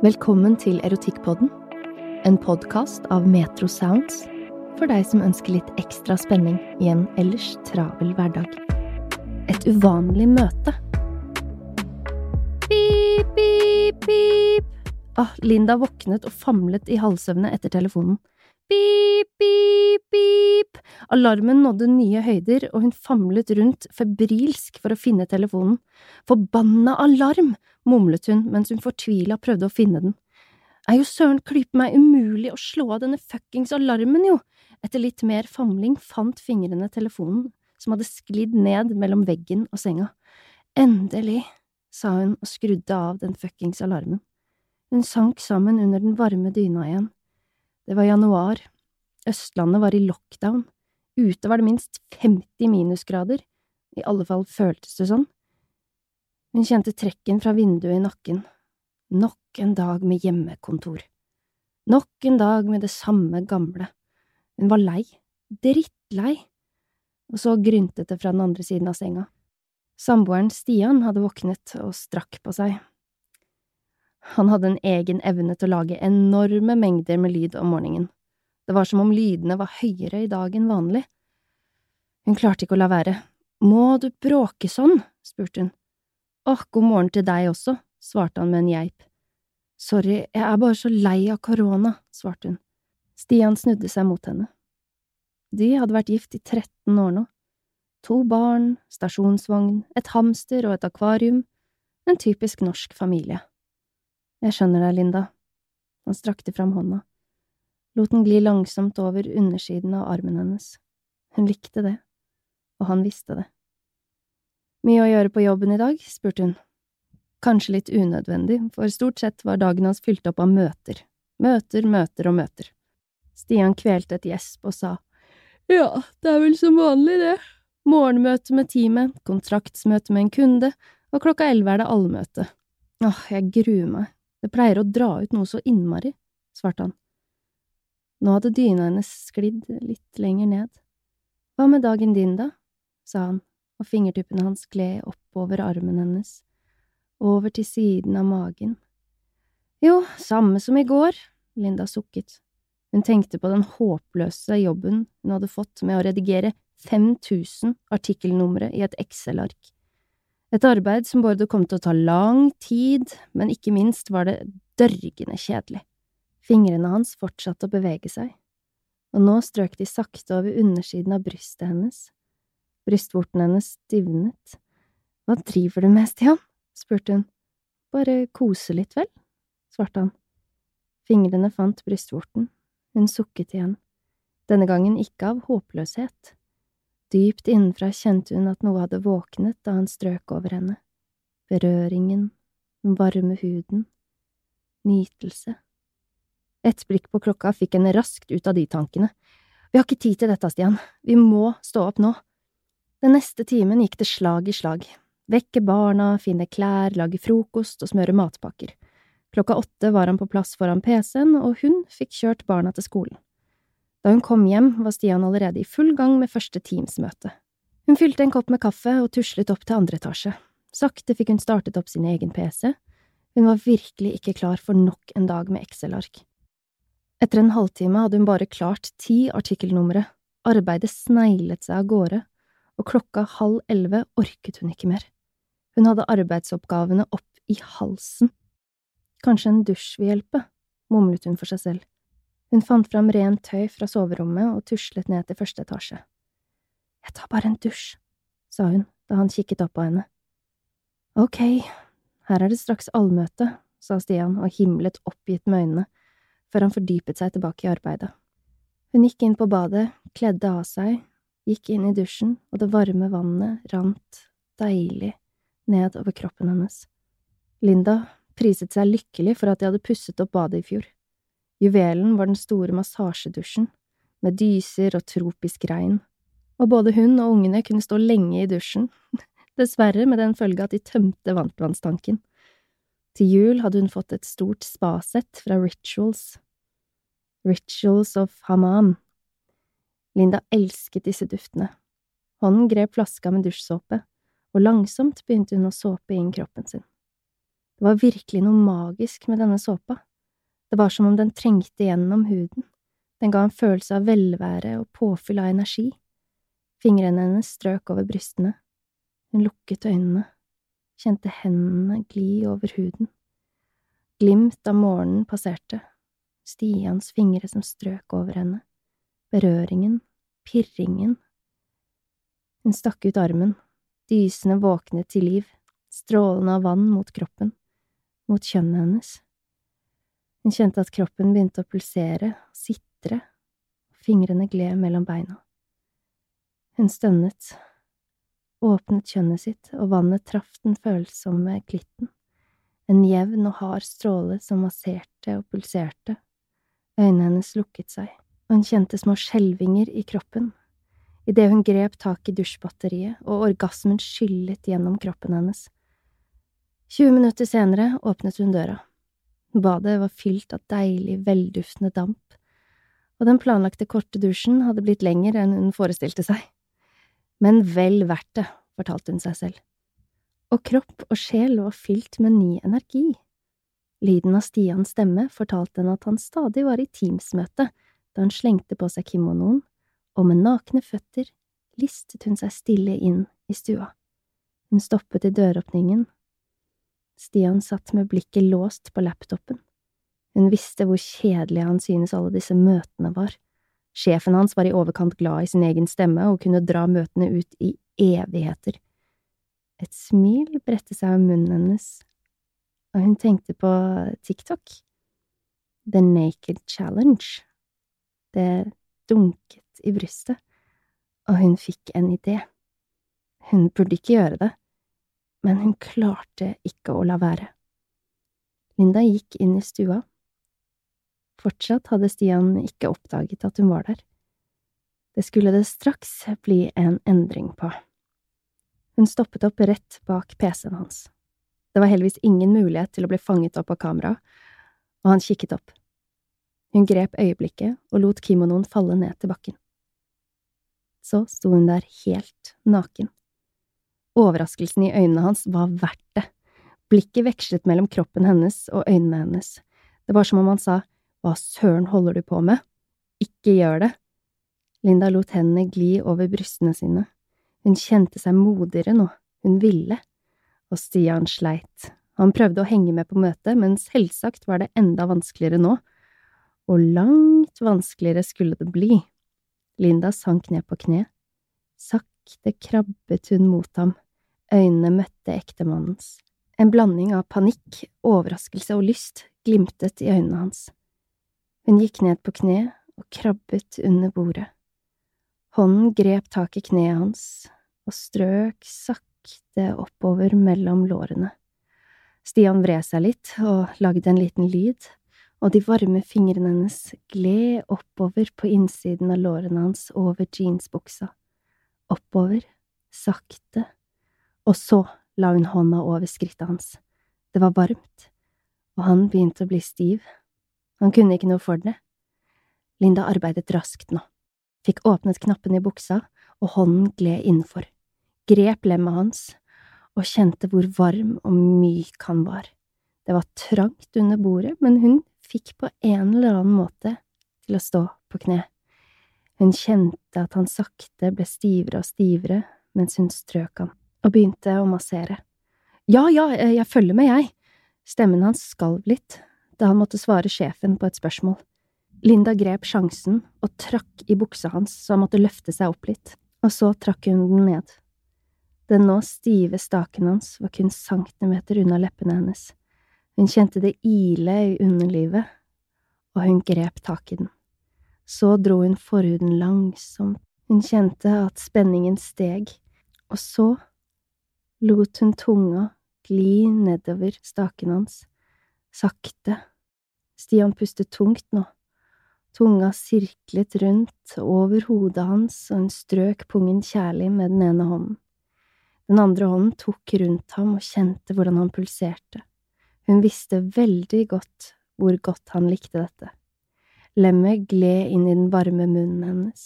Velkommen til Erotikkpodden, en podkast av Metro Sounds for deg som ønsker litt ekstra spenning i en ellers travel hverdag. Et uvanlig møte. Pip, pip, pip. Ah, Linda våknet og famlet i halvsøvne etter telefonen. Pip, pip, pip. Alarmen nådde nye høyder, og hun famlet rundt febrilsk for å finne telefonen. Forbanna alarm! mumlet hun mens hun fortvila prøvde å finne den. Er jo søren klype meg umulig å slå av denne fuckings alarmen, jo! Etter litt mer famling fant fingrene telefonen, som hadde sklidd ned mellom veggen og senga. Endelig, sa hun og skrudde av den fuckings alarmen. Hun sank sammen under den varme dyna igjen. Det var januar, Østlandet var i lockdown, ute var det minst 50 minusgrader, i alle fall føltes det sånn. Hun kjente trekken fra vinduet i nakken. Nok en dag med hjemmekontor. Nok en dag med det samme gamle. Hun var lei, drittlei, og så gryntet det fra den andre siden av senga. Samboeren Stian hadde våknet og strakk på seg. Han hadde en egen evne til å lage enorme mengder med lyd om morgenen. Det var som om lydene var høyere i dag enn vanlig. Hun klarte ikke å la være. Må du bråke sånn? spurte hun. Åh, god morgen til deg også, svarte han med en geip. Sorry, jeg er bare så lei av korona, svarte hun. Stian snudde seg mot henne. De hadde vært gift i 13 år nå. To barn, stasjonsvogn, et hamster og et akvarium, en typisk norsk familie. Jeg skjønner deg, Linda. Han strakte fram hånda, lot den gli langsomt over undersiden av armen hennes. Hun likte det, og han visste det. Mye å gjøre på jobben i dag? spurte hun. Kanskje litt unødvendig, for stort sett var dagen hans fylt opp av møter. Møter, møter og møter. Stian kvelte et gjesp og sa ja, det er vel som vanlig, det. Morgenmøte med teamet, kontraktsmøte med en kunde, og klokka elleve er det allmøte. Åh, jeg gruer meg, det pleier å dra ut noe så innmari, svarte han. Nå hadde dyna hennes sklidd litt lenger ned. Hva med dagen din, da? sa han og fingertuppene hans gled oppover armen hennes, over til siden av magen. Jo, samme som i går, Linda sukket. Hun tenkte på den håpløse jobben hun hadde fått med å redigere 5000 artikkelnumre i et Excel-ark. Et arbeid som både kom til å ta lang tid, men ikke minst var det dørgende kjedelig. Fingrene hans fortsatte å bevege seg, og nå strøk de sakte over undersiden av brystet hennes. Brystvorten hennes stivnet. Hva driver du med, Stian? spurte hun. Bare kose litt, vel? svarte han. Fingrene fant brystvorten. Hun sukket igjen. Denne gangen ikke av håpløshet. Dypt innenfra kjente hun at noe hadde våknet da han strøk over henne. Berøringen, den varme huden, nytelse. Et blikk på klokka fikk henne raskt ut av de tankene. Vi har ikke tid til dette, Stian, vi må stå opp nå. Den neste timen gikk det slag i slag. Vekke barna, finne klær, lage frokost og smøre matpakker. Klokka åtte var han på plass foran PC-en, og hun fikk kjørt barna til skolen. Da hun kom hjem, var Stian allerede i full gang med første Teams-møte. Hun fylte en kopp med kaffe og tuslet opp til andre etasje. Sakte fikk hun startet opp sin egen PC. Hun var virkelig ikke klar for nok en dag med Excel-ark. Etter en halvtime hadde hun bare klart ti artikkelnumre, arbeidet sneglet seg av gårde, og klokka halv elleve orket hun ikke mer. Hun hadde arbeidsoppgavene opp i halsen. Kanskje en dusj vil hjelpe, mumlet hun for seg selv. Hun fant fram rent tøy fra soverommet og tuslet ned til første etasje. Jeg tar bare en dusj, sa hun da han kikket opp på henne. Ok, her er det straks allmøte, sa Stian og himlet oppgitt med øynene, før han fordypet seg tilbake i arbeidet. Hun gikk inn på badet, kledde av seg, gikk inn i dusjen, og det varme vannet rant deilig ned over kroppen hennes. Linda priset seg lykkelig for at de hadde pusset opp badet i fjor. Juvelen var den store massasjedusjen, med dyser og tropisk regn, og både hun og ungene kunne stå lenge i dusjen, dessverre med den følge at de tømte varmtvannstanken. Til jul hadde hun fått et stort spasett fra Rituals. Rituals of Hamam. Linda elsket disse duftene. Hånden grep flaska med dusjsåpe, og langsomt begynte hun å såpe inn kroppen sin. Det var virkelig noe magisk med denne såpa. Det var som om den trengte gjennom huden, den ga en følelse av velvære og påfyll av energi. Fingrene hennes strøk over brystene. Hun lukket øynene, kjente hendene gli over huden. Glimt av morgenen passerte, Stians fingre som strøk over henne, berøringen, pirringen. Hun stakk ut armen, dysene våknet til liv, strålende av vann mot kroppen, mot kjønnet hennes. Hun kjente at kroppen begynte å pulsere, sitre, fingrene gled mellom beina. Hun stønnet, åpnet kjønnet sitt, og vannet traff den følsomme klitten, en jevn og hard stråle som masserte og pulserte. Øynene hennes lukket seg, og hun kjente små skjelvinger i kroppen idet hun grep tak i dusjbatteriet og orgasmen skyllet gjennom kroppen hennes. 20 minutter senere åpnet hun døra. Badet var fylt av deilig, velduftende damp, og den planlagte korte dusjen hadde blitt lenger enn hun forestilte seg. Men vel verdt det, fortalte hun seg selv. Og kropp og sjel var fylt med ny energi. Lyden av Stians stemme fortalte henne at han stadig var i Teams-møte da hun slengte på seg kimonoen, og med nakne føtter listet hun seg stille inn i stua. Hun stoppet i døråpningen. Stian satt med blikket låst på laptopen. Hun visste hvor kjedelige han synes alle disse møtene var. Sjefen hans var i overkant glad i sin egen stemme og kunne dra møtene ut i evigheter. Et smil bredte seg om munnen hennes, og hun tenkte på TikTok. The Naked Challenge. Det dunket i brystet, og hun fikk en idé. Hun burde ikke gjøre det, men hun klarte ikke å la være. Linda gikk inn i stua. Fortsatt hadde Stian ikke oppdaget at hun var der. Det skulle det straks bli en endring på. Hun stoppet opp rett bak PC-en hans. Det var heldigvis ingen mulighet til å bli fanget opp av kamera, og han kikket opp. Hun grep øyeblikket og lot kimonoen falle ned til bakken. Så sto hun der helt naken. Overraskelsen i øynene hans var verdt det. Blikket vekslet mellom kroppen hennes og øynene hennes. Det var som om han sa, Hva søren holder du på med? Ikke gjør det. Linda lot hendene gli over brystene sine. Hun kjente seg modigere nå, hun ville. Og Stian sleit. Han prøvde å henge med på møtet, men selvsagt var det enda vanskeligere nå og langt vanskeligere skulle det bli. Linda sank ned på kne. Sakte krabbet hun mot ham, øynene møtte ektemannens. En blanding av panikk, overraskelse og lyst glimtet i øynene hans. Hun gikk ned på kne og krabbet under bordet. Hånden grep tak i kneet hans og strøk sakte oppover mellom lårene. Stian vred seg litt og lagde en liten lyd og de varme fingrene hennes gled oppover på innsiden av lårene hans over jeansbuksa. Oppover, sakte, og så la hun hånda over skrittet hans. Det var varmt, og han begynte å bli stiv. Han kunne ikke noe for det. Linda arbeidet raskt nå, fikk åpnet knappen i buksa, og hånden gled innenfor, grep lemmet hans og kjente hvor varm og myk han var. Det var trangt under bordet, men hun fikk på en eller annen måte til å stå på kne. Hun kjente at han sakte ble stivere og stivere mens hun strøk ham, og begynte å massere. Ja, ja, jeg følger med, jeg. Stemmen hans skalv litt da han måtte svare sjefen på et spørsmål. Linda grep sjansen og trakk i buksa hans så han måtte løfte seg opp litt, og så trakk hun den ned. Den nå stive staken hans var kun centimeter unna leppene hennes. Hun kjente det ile i underlivet, og hun grep tak i den. Så dro hun forhuden langsomt, hun kjente at spenningen steg, og så lot hun tunga gli nedover staken hans, sakte. Stian pustet tungt nå. Tunga sirklet rundt over hodet hans, og hun strøk pungen kjærlig med den ene hånden. Den andre hånden tok rundt ham og kjente hvordan han pulserte. Hun visste veldig godt hvor godt han likte dette. Lemmet gled inn i den varme munnen hennes,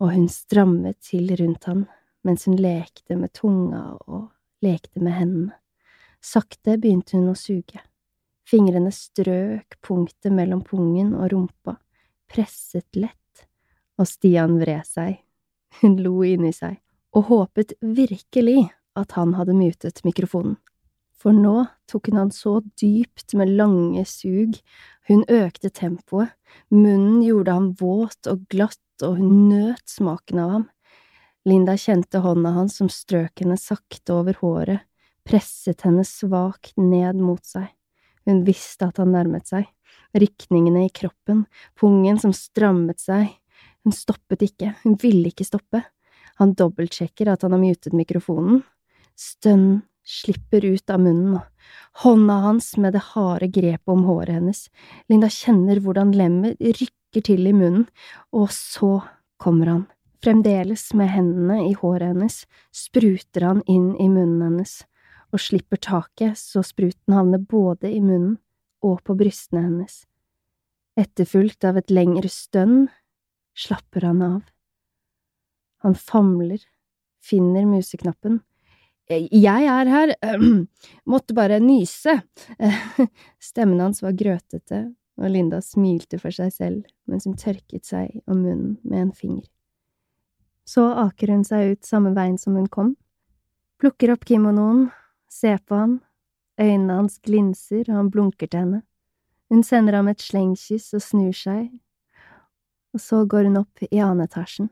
og hun strammet til rundt han mens hun lekte med tunga og lekte med hendene. Sakte begynte hun å suge. Fingrene strøk punktet mellom pungen og rumpa, presset lett, og Stian vred seg. Hun lo inni seg, og håpet virkelig at han hadde mutet mikrofonen for nå tok hun han så dypt med lange sug, hun økte tempoet, munnen gjorde ham våt og glatt, og hun nøt smaken av ham. Linda kjente hånda hans som strøk henne sakte over håret, presset henne svakt ned mot seg. Hun visste at han nærmet seg, rykningene i kroppen, pungen som strammet seg. Hun stoppet ikke, hun ville ikke stoppe. Han dobbeltsjekker at han har mutet mikrofonen. Stønn slipper ut av munnen, nå, hånda hans med det harde grepet om håret hennes. Linda kjenner hvordan lemmet rykker til i munnen, og så kommer han. Fremdeles med hendene i håret hennes spruter han inn i munnen hennes, og slipper taket så spruten havner både i munnen og på brystene hennes. Etterfulgt av et lengre stønn slapper han av. Han famler, finner museknappen, jeg er her, måtte bare nyse. Stemmen hans var grøtete, og Linda smilte for seg selv mens hun tørket seg om munnen med en finger. Så aker hun seg ut samme veien som hun kom, plukker opp kimonoen, ser på han, øynene hans glinser og han blunker til henne. Hun sender ham et slengkyss og snur seg, og så går hun opp i annen etasjen.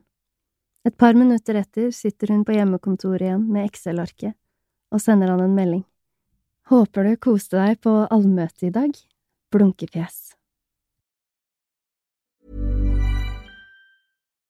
Et par minutter etter sitter hun på hjemmekontoret igjen med Excel-arket og sender han en melding. Håper du koste deg på allmøtet i dag. Blunkefjes.